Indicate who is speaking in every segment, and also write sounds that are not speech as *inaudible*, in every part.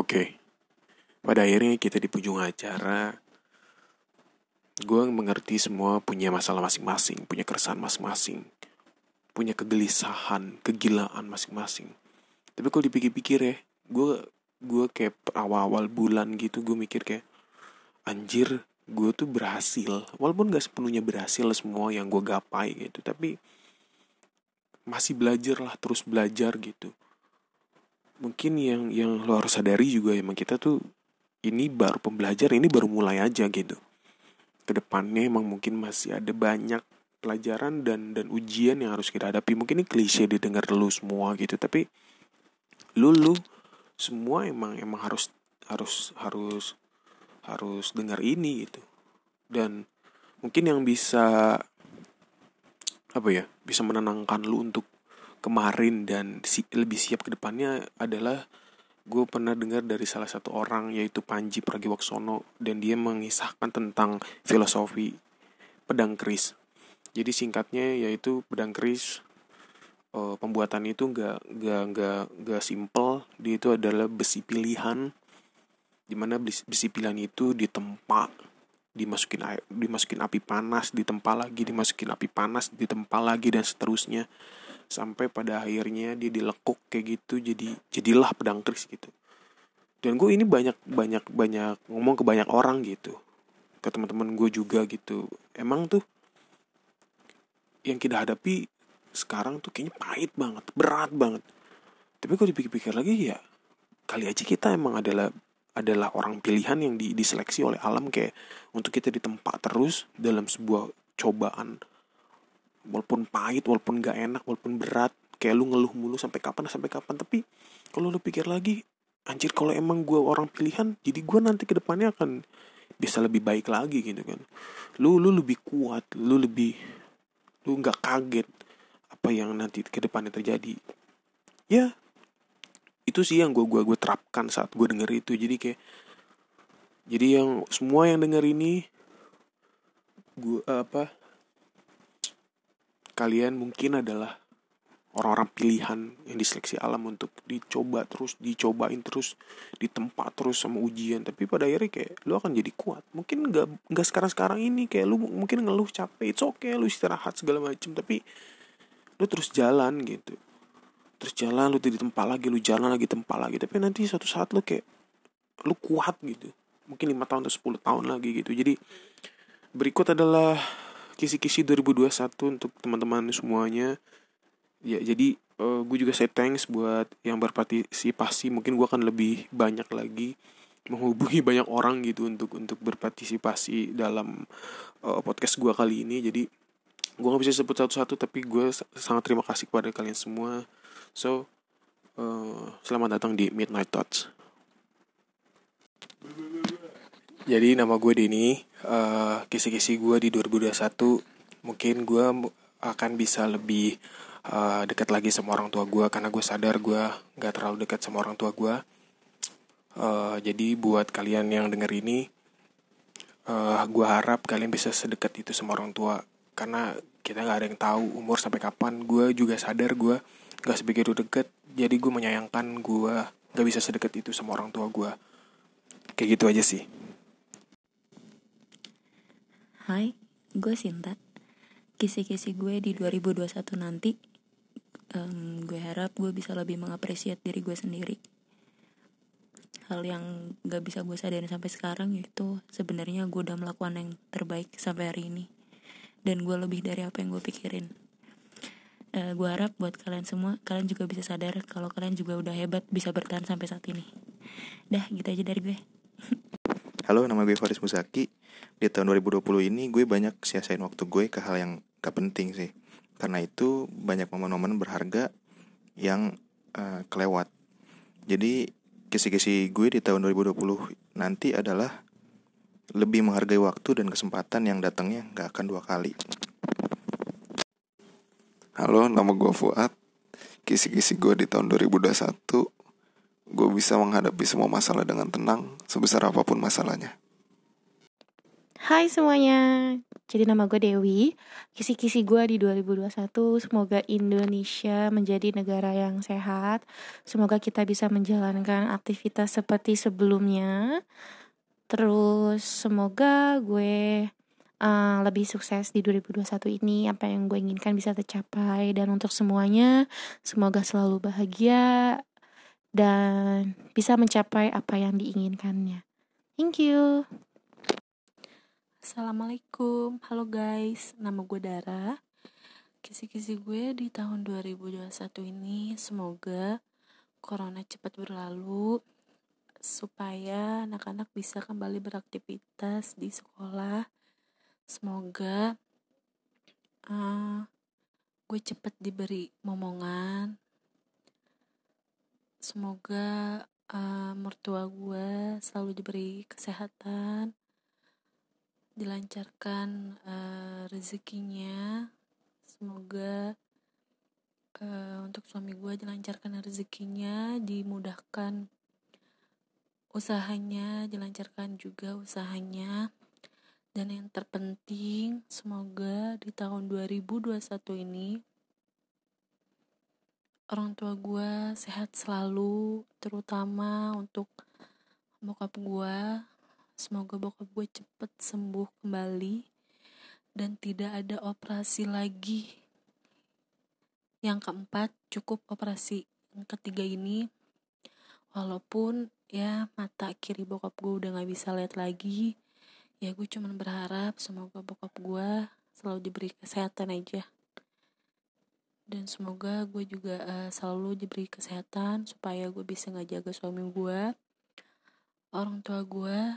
Speaker 1: Oke, pada akhirnya kita di ujung acara. Gue mengerti semua punya masalah masing-masing, punya keresahan masing-masing, punya kegelisahan, kegilaan masing-masing. Tapi kalau dipikir-pikir ya, gue gue kayak awal-awal bulan gitu gue mikir kayak anjir gue tuh berhasil walaupun gak sepenuhnya berhasil semua yang gue gapai gitu tapi masih belajar lah terus belajar gitu mungkin yang yang lo harus sadari juga emang kita tuh ini baru pembelajar ini baru mulai aja gitu. Ke depannya emang mungkin masih ada banyak pelajaran dan dan ujian yang harus kita hadapi. Mungkin ini klise didengar lu semua gitu tapi lu lu semua emang emang harus harus harus harus dengar ini gitu. Dan mungkin yang bisa apa ya bisa menenangkan lu untuk kemarin dan si, lebih siap ke depannya adalah gue pernah dengar dari salah satu orang yaitu Panji Pragiwaksono dan dia mengisahkan tentang filosofi pedang keris. Jadi singkatnya yaitu pedang keris uh, pembuatan itu nggak nggak nggak nggak simple dia itu adalah besi pilihan di mana besi pilihan itu ditempa dimasukin air dimasukin api panas ditempa lagi dimasukin api panas ditempa lagi dan seterusnya sampai pada akhirnya dia dilekuk kayak gitu jadi jadilah pedang keris gitu. Dan gue ini banyak banyak banyak ngomong ke banyak orang gitu. Ke teman-teman gue juga gitu. Emang tuh yang kita hadapi sekarang tuh kayaknya pahit banget berat banget. Tapi kalau dipikir-pikir lagi ya kali aja kita emang adalah adalah orang pilihan yang di, diseleksi oleh alam. Kayak untuk kita ditempa terus dalam sebuah cobaan walaupun pahit walaupun gak enak walaupun berat kayak lu ngeluh mulu sampai kapan sampai kapan. Tapi kalau lu pikir lagi anjir kalau emang gue orang pilihan jadi gue nanti ke depannya akan bisa lebih baik lagi gitu kan. Lu lu lebih kuat lu lebih lu nggak kaget apa yang nanti ke depannya terjadi. Ya itu sih yang gue gua gue terapkan saat gue denger itu. Jadi kayak jadi yang semua yang denger ini gue apa kalian mungkin adalah orang-orang pilihan yang diseleksi alam untuk dicoba terus dicobain terus ditempa terus sama ujian. Tapi pada akhirnya kayak lu akan jadi kuat. Mungkin nggak nggak sekarang sekarang ini kayak lu mungkin ngeluh capek oke okay, lu istirahat segala macem. Tapi lu terus jalan gitu. Terus jalan lu tidak tempat lagi lu jalan lagi tempat lagi. Tapi nanti suatu saat lu kayak lu kuat gitu. Mungkin lima tahun atau 10 tahun lagi gitu. Jadi berikut adalah kisi-kisi 2021 untuk teman-teman semuanya. Ya jadi uh, gue juga say thanks buat yang berpartisipasi. Mungkin gue akan lebih banyak lagi menghubungi *laughs* banyak orang gitu untuk untuk berpartisipasi dalam uh, podcast gue kali ini. Jadi gue gak bisa sebut satu-satu tapi gue sangat terima kasih kepada kalian semua. So uh, selamat datang di Midnight Thoughts. Jadi nama gue Denny uh, kisi-kisi gue di 2021 mungkin gue akan bisa lebih uh, dekat lagi sama orang tua gue karena gue sadar gue gak terlalu dekat sama orang tua gue uh, jadi buat kalian yang denger ini uh, gue harap kalian bisa sedekat itu sama orang tua. Karena kita gak ada yang tahu umur sampai kapan. Gue juga sadar gue gak sebegitu deket. Jadi gue menyayangkan gue gak bisa sedekat itu sama orang tua gue kayak gitu aja sih
Speaker 2: Hai, gue Sinta. Kisi-kisi gue di 2021 nanti, um, gue harap gue bisa lebih mengapresiasi diri gue sendiri. Hal yang gak bisa gue sadarin sampai sekarang yaitu sebenarnya gue udah melakukan yang terbaik sampai hari ini. Dan gue lebih dari apa yang gue pikirin. Uh, gue harap buat kalian semua, kalian juga bisa sadar kalau kalian juga udah hebat bisa bertahan sampai saat ini. Dah, gitu aja dari gue. *laughs*
Speaker 3: Halo, nama gue Faris Musaki. Di tahun 2020 ini gue banyak siasain waktu gue ke hal yang gak penting sih. Karena itu banyak momen-momen berharga yang uh, kelewat. Jadi kisi-kisi gue di tahun 2020 nanti adalah lebih menghargai waktu dan kesempatan yang datangnya gak akan dua kali.
Speaker 4: Halo, nama gue Fuad. Kisi-kisi gue di tahun 2021 gue bisa menghadapi semua masalah dengan tenang sebesar apa pun masalahnya.
Speaker 5: Hai semuanya, jadi nama gue Dewi. Kisi-kisi gue di 2021 Semoga Indonesia menjadi negara yang sehat. Semoga kita bisa menjalankan aktivitas seperti sebelumnya. Terus semoga gue uh, lebih sukses di 2021 ini. Apa yang gue inginkan bisa tercapai. Dan untuk semuanya semoga selalu bahagia Dan bisa mencapai apa yang diinginkannya. Thank you.
Speaker 1: Assalamualaikum, halo guys, nama gue Dara. Kisi-kisi gue di tahun 2021 ini semoga corona cepat berlalu Supaya anak-anak bisa kembali beraktivitas di sekolah. Semoga uh, gue cepat diberi momongan Semoga uh, mertua gue selalu diberi kesehatan dilancarkan uh, rezekinya. Semoga uh, untuk suami gue dilancarkan rezekinya dimudahkan usahanya dilancarkan juga usahanya. Dan yang terpenting semoga di tahun 2021 ini orang tua gue sehat selalu terutama untuk bokap gue Semoga bokap gue cepet sembuh kembali dan tidak ada operasi lagi. Yang keempat, cukup operasi. Yang ketiga ini, walaupun ya mata kiri bokap gue udah gak bisa lihat lagi, ya gue cuman berharap semoga bokap gue selalu diberi kesehatan aja. Dan semoga gue juga uh, selalu diberi kesehatan supaya gue bisa ngejaga suami gue, orang tua gue,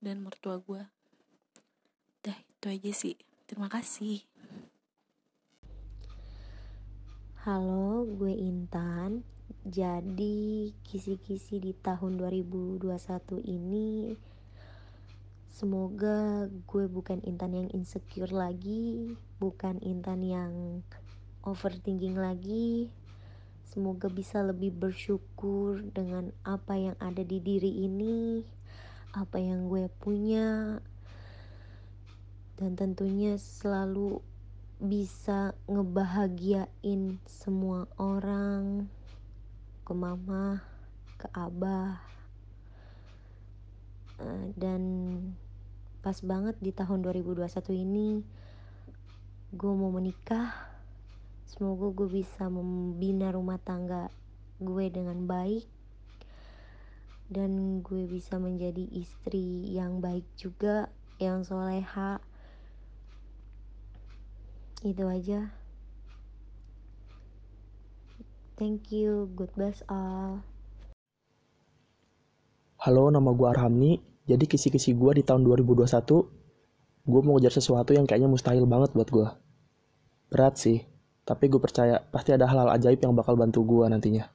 Speaker 1: dan mertua gue dah itu aja sih. Terima kasih.
Speaker 6: Halo, gue Intan. Jadi, kisi-kisi di tahun 2021 ini semoga gue bukan Intan yang insecure lagi, bukan Intan yang overthinking lagi. Semoga bisa lebih bersyukur dengan apa yang ada di diri ini apa yang gue punya dan tentunya selalu bisa ngebahagiain semua orang ke mama ke abah eh, dan pas banget di tahun 2021 ini gue mau menikah semoga gue bisa membina rumah tangga gue dengan baik. Dan gue bisa menjadi istri yang baik juga yang soleha. Itu aja. Thank you. Good bless all.
Speaker 7: Halo, nama gue Arhamni. Jadi kisi-kisi gue di tahun 2021, gue mau ngejar sesuatu yang kayaknya mustahil banget buat gue. Berat sih, tapi gue percaya pasti ada hal-hal ajaib yang bakal bantu gue nantinya.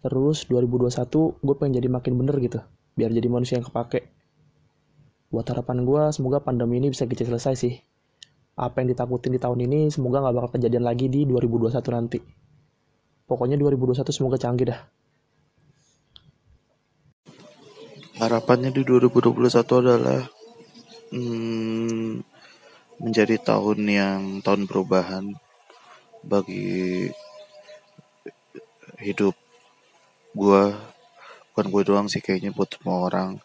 Speaker 7: Terus 2021 gue pengen jadi makin bener gitu, biar jadi manusia yang kepake. Buat harapan gue, semoga pandemi ini bisa kecil selesai sih. Apa yang ditakutin di tahun ini, semoga gak bakal kejadian lagi di 2021 nanti. Pokoknya 2021 semoga canggih dah.
Speaker 3: Harapannya di 2021 adalah hmm, menjadi tahun yang tahun perubahan bagi hidup gue bukan gue doang sih kayaknya buat semua orang.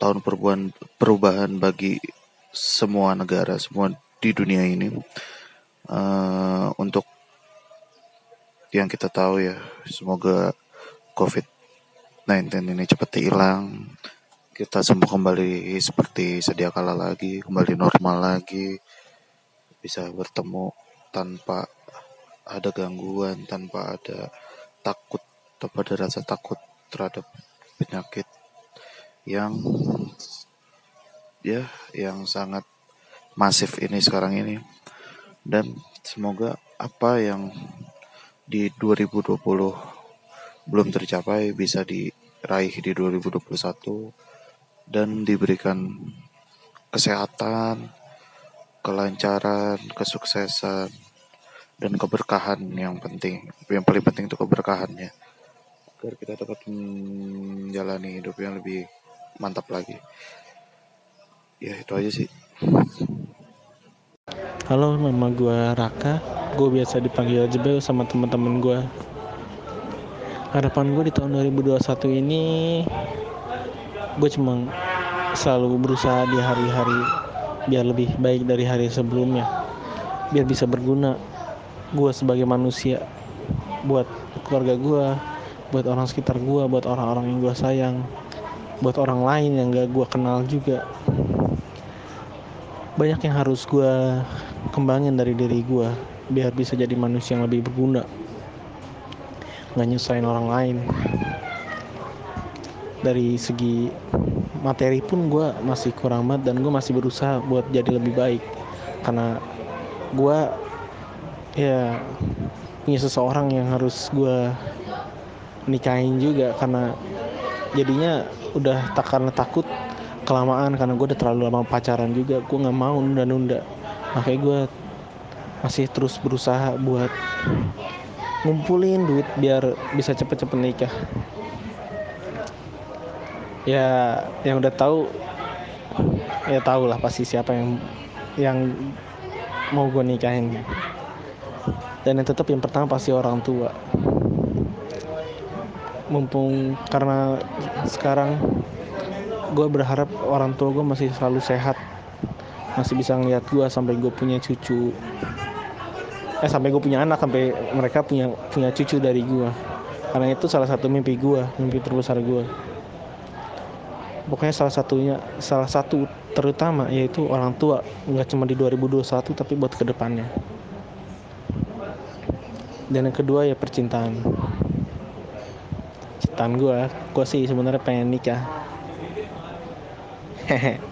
Speaker 3: Tahun perubahan perubahan bagi semua negara semua di dunia ini. Uh, untuk yang kita tahu ya semoga covid 19 ini cepat hilang. Kita semua kembali seperti sedia kala lagi kembali normal lagi. Bisa bertemu tanpa ada gangguan tanpa ada takut atau pada rasa takut terhadap penyakit yang ya yang sangat masif ini sekarang ini. Dan semoga apa yang di 2020 belum tercapai bisa diraih di 2021 dan diberikan kesehatan, kelancaran, kesuksesan dan keberkahan yang penting. Yang paling penting itu keberkahannya agar kita dapat menjalani hidup yang lebih mantap lagi.
Speaker 4: ya itu aja sih
Speaker 8: Halo, nama gue Raka. Gue biasa dipanggil Jebel sama teman-teman gue. Harapan gue di tahun 2021 ini, gue cuma selalu berusaha di hari-hari biar lebih baik dari hari sebelumnya. Biar bisa berguna gue sebagai manusia buat keluarga gue, buat orang sekitar gue, buat orang-orang yang gue sayang, buat orang lain yang gak gue kenal juga. Banyak yang harus gue kembangin dari diri gue biar bisa jadi manusia yang lebih berguna. Nggak nyusahin orang lain. Dari segi materi pun gue masih kurang banget dan gue masih berusaha buat jadi lebih baik. Karena gue ya punya seseorang yang harus gue nikahin juga karena jadinya udah tak karena takut kelamaan karena gue udah terlalu lama pacaran juga gue nggak mau nunda-nunda. Makanya gue masih terus berusaha buat ngumpulin duit biar bisa cepet-cepet nikah. Ya yang udah tahu ya tahu lah pasti siapa yang yang mau gue nikahin dan yang tetap yang pertama pasti orang tua. Mumpung karena sekarang gue berharap orang tua gue masih selalu sehat. Masih bisa ngeliat gue sampai gue punya cucu. Eh sampai gue punya anak sampai mereka punya punya cucu dari gue karena itu salah satu mimpi gue mimpi terbesar gue pokoknya salah satunya salah satu terutama yaitu orang tua. Nggak cuma di 2021 tapi buat ke depannya dan yang kedua ya percintaan cintaan gue gue sih sebenarnya pengen nikah hehe *laughs*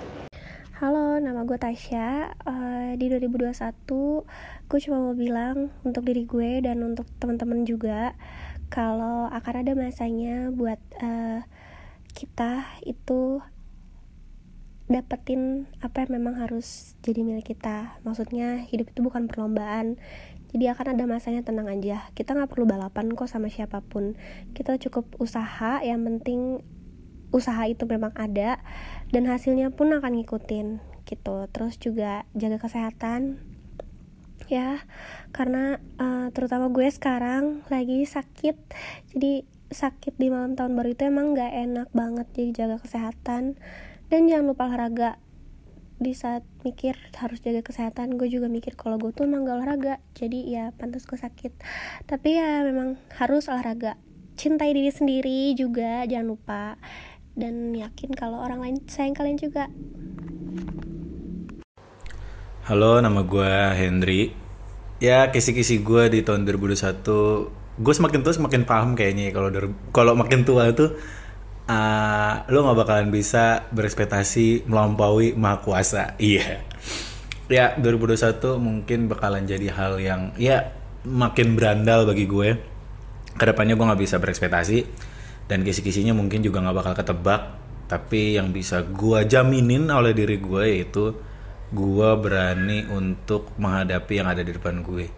Speaker 9: Halo, nama gue Tasya. Uh, di 2021, gue cuma mau bilang untuk diri gue dan untuk teman-teman juga kalau akan ada masanya buat uh, kita itu dapetin apa yang memang harus jadi milik kita. Maksudnya hidup itu bukan perlombaan. Jadi akan ada masanya tenang aja. Kita nggak perlu balapan kok sama siapa pun. Kita cukup usaha. Yang penting usaha itu memang ada dan hasilnya pun akan ngikutin gitu terus juga jaga kesehatan ya karena uh, terutama gue sekarang lagi sakit jadi sakit di malam tahun baru itu emang gak enak banget jadi jaga kesehatan dan jangan lupa olahraga di saat mikir harus jaga kesehatan gue juga mikir kalau gue tuh emang gak olahraga jadi ya pantas gue sakit tapi ya memang harus olahraga cintai diri sendiri juga jangan lupa dan yakin kalau orang lain sayang kalian juga.
Speaker 10: Halo, nama gue Henry. Ya, kisi-kisi gue di tahun 2021, gue semakin tua semakin paham kayaknya ya, kalau kalau makin tua itu uh, lo nggak bakalan bisa berekspektasi melampaui maha kuasa. *laughs* Iya. Ya, 2021 mungkin bakalan jadi hal yang ya makin berandal bagi gue. Ke depannya gue nggak bisa berekspektasi dan kisi-kisinya mungkin juga nggak bakal ketebak tapi yang bisa gue jaminin oleh diri gue yaitu gue berani untuk menghadapi yang ada di depan gue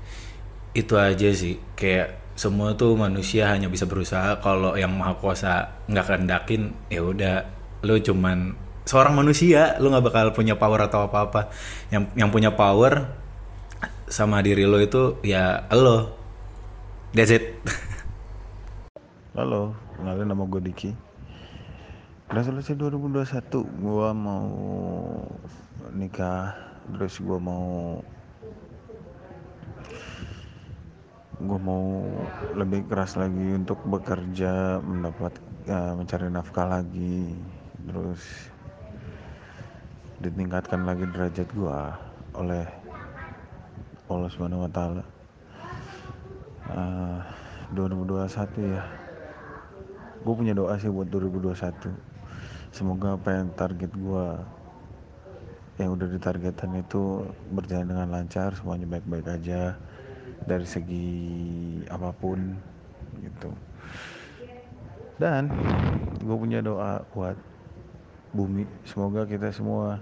Speaker 10: itu aja sih kayak semua tuh manusia hanya bisa berusaha. Kalau yang maha kuasa nggak kendakin ya udah. Lo cuman seorang manusia lo nggak bakal punya power atau apa apa yang yang punya power sama diri lo itu ya lo. That's it. *laughs*
Speaker 11: Halo kenalin nama gue Diki. Resolusi 2021 gue mau nikah terus gue mau gue mau lebih keras lagi untuk bekerja mendapat uh, mencari nafkah lagi. Terus ditingkatkan lagi derajat gue oleh Allah Subhanahu Wa Taala. Uh, 2021 ya. Gue punya doa sih buat 2021 semoga apa yang target gue yang udah ditargetkan itu berjalan dengan lancar semuanya baik-baik aja dari segi apa pun gitu. Dan gue punya doa buat bumi. Semoga kita semua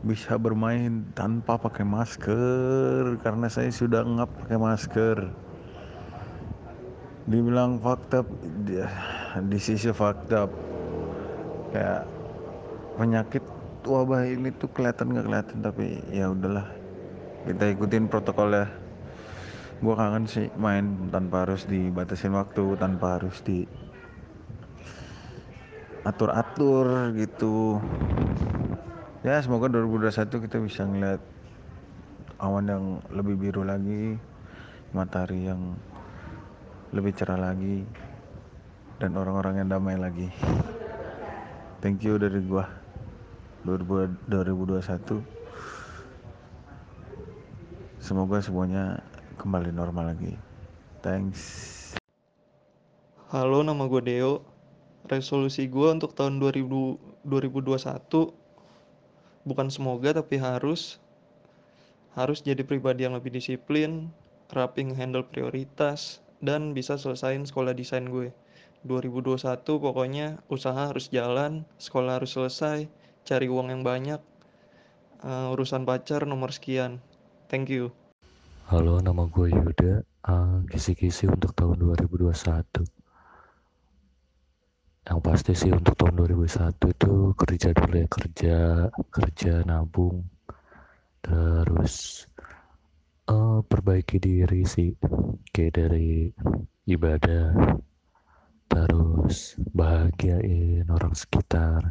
Speaker 11: bisa bermain tanpa pakai masker karena saya sudah ngap pakai masker. Dibilang fakta di sisi up. Kayak penyakit wabah ini tuh kelihatan nggak kelihatan tapi ya udahlah. Kita ikutin protokolnya gue kangen sih main tanpa harus dibatasin waktu tanpa harus di atur atur gitu. Ya semoga 2021 kita bisa ngeliat awan yang lebih biru lagi matahari yang lebih cerah lagi dan orang-orang yang damai lagi. Thank you dari gua. 2021 semoga semuanya kembali normal lagi thanks
Speaker 12: Halo, nama gue Deo. Resolusi gue untuk tahun 2000, 2021 bukan semoga tapi harus harus jadi pribadi yang lebih disiplin, rapi handle prioritas, dan bisa selesain sekolah desain gue. 2021 pokoknya usaha harus jalan, sekolah harus selesai, cari uang yang banyak, uh, urusan pacar nomor sekian. Thank you.
Speaker 13: Halo, nama gue Yuda. Uh, kisi-kisi untuk tahun 2021. Yang pasti sih untuk tahun 2001 itu kerja dulu ya, kerja, kerja nabung, terus uh, perbaiki diri sih, kayak dari ibadah, terus bahagiain orang sekitar.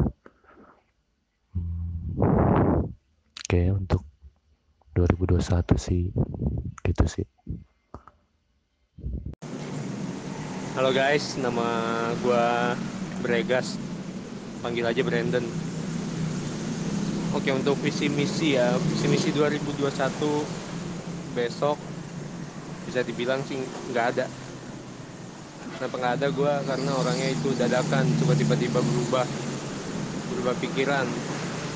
Speaker 13: Hmm, kayak untuk 2021 sih, gitu sih.
Speaker 14: Halo guys, nama gua Bregas. Panggil aja Brandon. Oke, untuk visi misi ya, visi misi 2021 besok bisa dibilang sih nggak ada. Kenapa nggak ada gue? Karena orangnya itu dadakan, coba tiba-tiba berubah, berubah pikiran,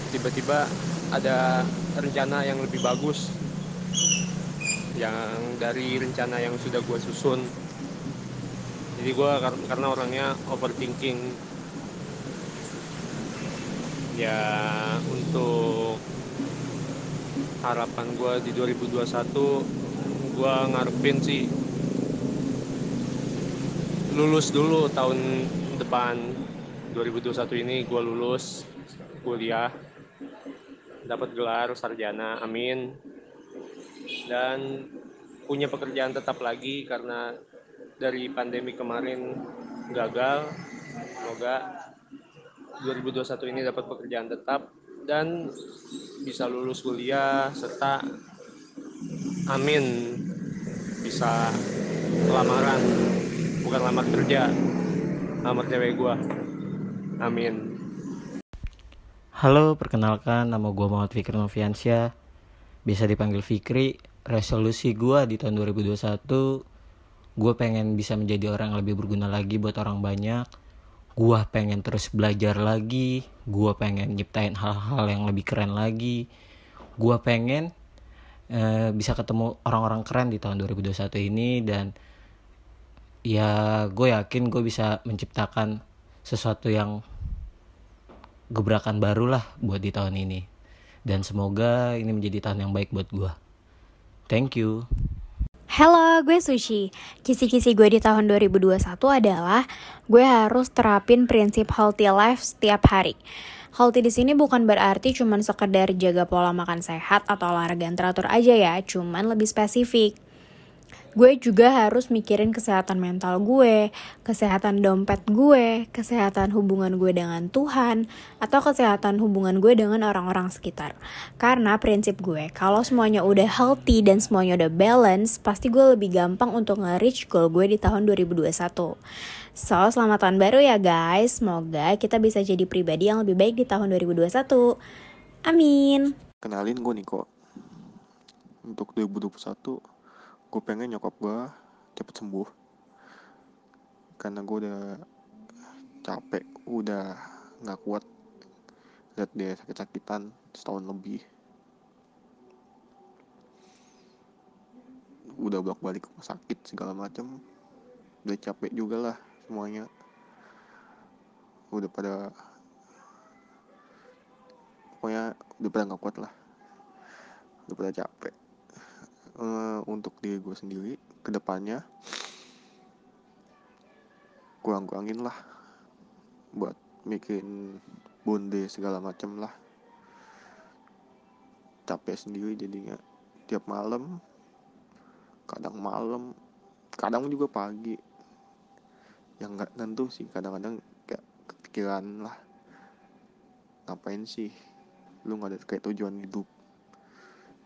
Speaker 14: tiba-tiba ada rencana yang lebih bagus, yang dari rencana yang sudah gue susun. Jadi gue karena orangnya overthinking. Ya untuk harapan gue di 2021 gue ngarepin sih lulus dulu tahun depan. 2021 ini gue lulus kuliah dapat gelar sarjana amin. Dan punya pekerjaan tetap lagi karena dari pandemi kemarin gagal. Semoga 2021 ini dapat pekerjaan tetap dan bisa lulus kuliah serta amin. Bisa lamaran bukan lamar kerja lamar cewek gua. Amin
Speaker 15: Halo, perkenalkan nama gue Muhammad Fikri Noviansyah. Bisa dipanggil Fikri Resolusi gue di tahun 2021 gue pengen bisa menjadi orang yang lebih berguna lagi buat orang banyak. Gue pengen terus belajar lagi gue pengen nyiptain hal-hal yang lebih keren lagi. Gue pengen uh, bisa ketemu orang-orang keren di tahun 2021 ini dan ya gue yakin gue bisa menciptakan sesuatu yang gebrakan baru lah buat di tahun ini dan semoga ini menjadi tahun yang baik buat gue thank you
Speaker 16: Halo, gue Sushi. Kisi-kisi gue di tahun 2021 adalah gue harus terapin prinsip healthy life setiap hari. Healthy di sini bukan berarti cuma sekedar jaga pola makan sehat atau olahraga yang teratur aja ya, cuman lebih spesifik gue juga harus mikirin kesehatan mental gue, kesehatan dompet gue, kesehatan hubungan gue dengan Tuhan, atau kesehatan hubungan gue dengan orang-orang sekitar. Karena prinsip gue, kalau semuanya udah healthy dan semuanya udah balance, pasti gue lebih gampang untuk nge-reach goal gue di tahun 2021. So, selamat tahun baru ya guys. Semoga kita bisa jadi pribadi yang lebih baik di tahun 2021. Amin.
Speaker 4: Kenalin gue Niko. Untuk 2021 gue pengen nyokap gue cepet sembuh. Karena gue udah capek udah nggak kuat lihat dia sakit-sakitan setahun lebih. Udah bolak balik rumah sakit segala macem. Udah capek juga lah semuanya. Udah pada pokoknya udah pada nggak kuat lah. Udah pada capek uh, untuk diri gue sendiri ke depannya kurang-kurangin lah buat bikin bonde segala macem lah. Capek sendiri jadinya. Tiap malam kadang malam kadang juga pagi. Yang nggak tentu sih kadang-kadang kayak kepikiran lah. Ngapain sih? Lu nggak ada kayak tujuan hidup.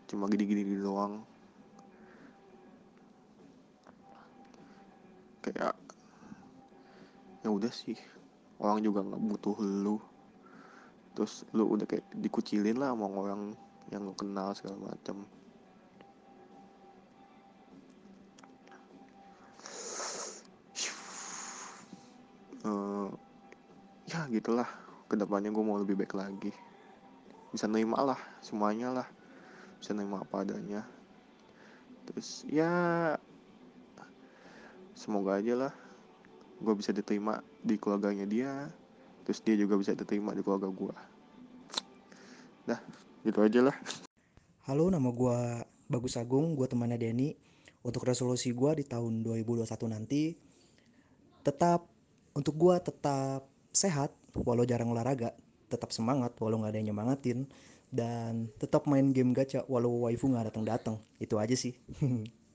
Speaker 4: Cuma gini-gini doang kayak ya udah sih orang juga nggak butuh lu. Terus lu udah kayak dikucilin lah sama orang yang lu kenal segala macam Eh, ya gitulah ke depannya gue mau lebih baik lagi. Bisa nerima lah semuanya lah. Bisa nerima apa adanya. Terus ya semoga aja lah gue bisa diterima di keluarganya dia terus dia juga bisa diterima di keluarga gue dah gitu aja lah
Speaker 17: Halo, nama gue Bagus Agung, gue temannya Denny. Untuk resolusi gue di tahun 2021 nanti, tetap untuk gue tetap sehat, walau jarang olahraga, tetap semangat, walau nggak ada yang nyemangatin, dan tetap main game gacha, walau waifu nggak datang-datang. Itu aja sih. *laughs*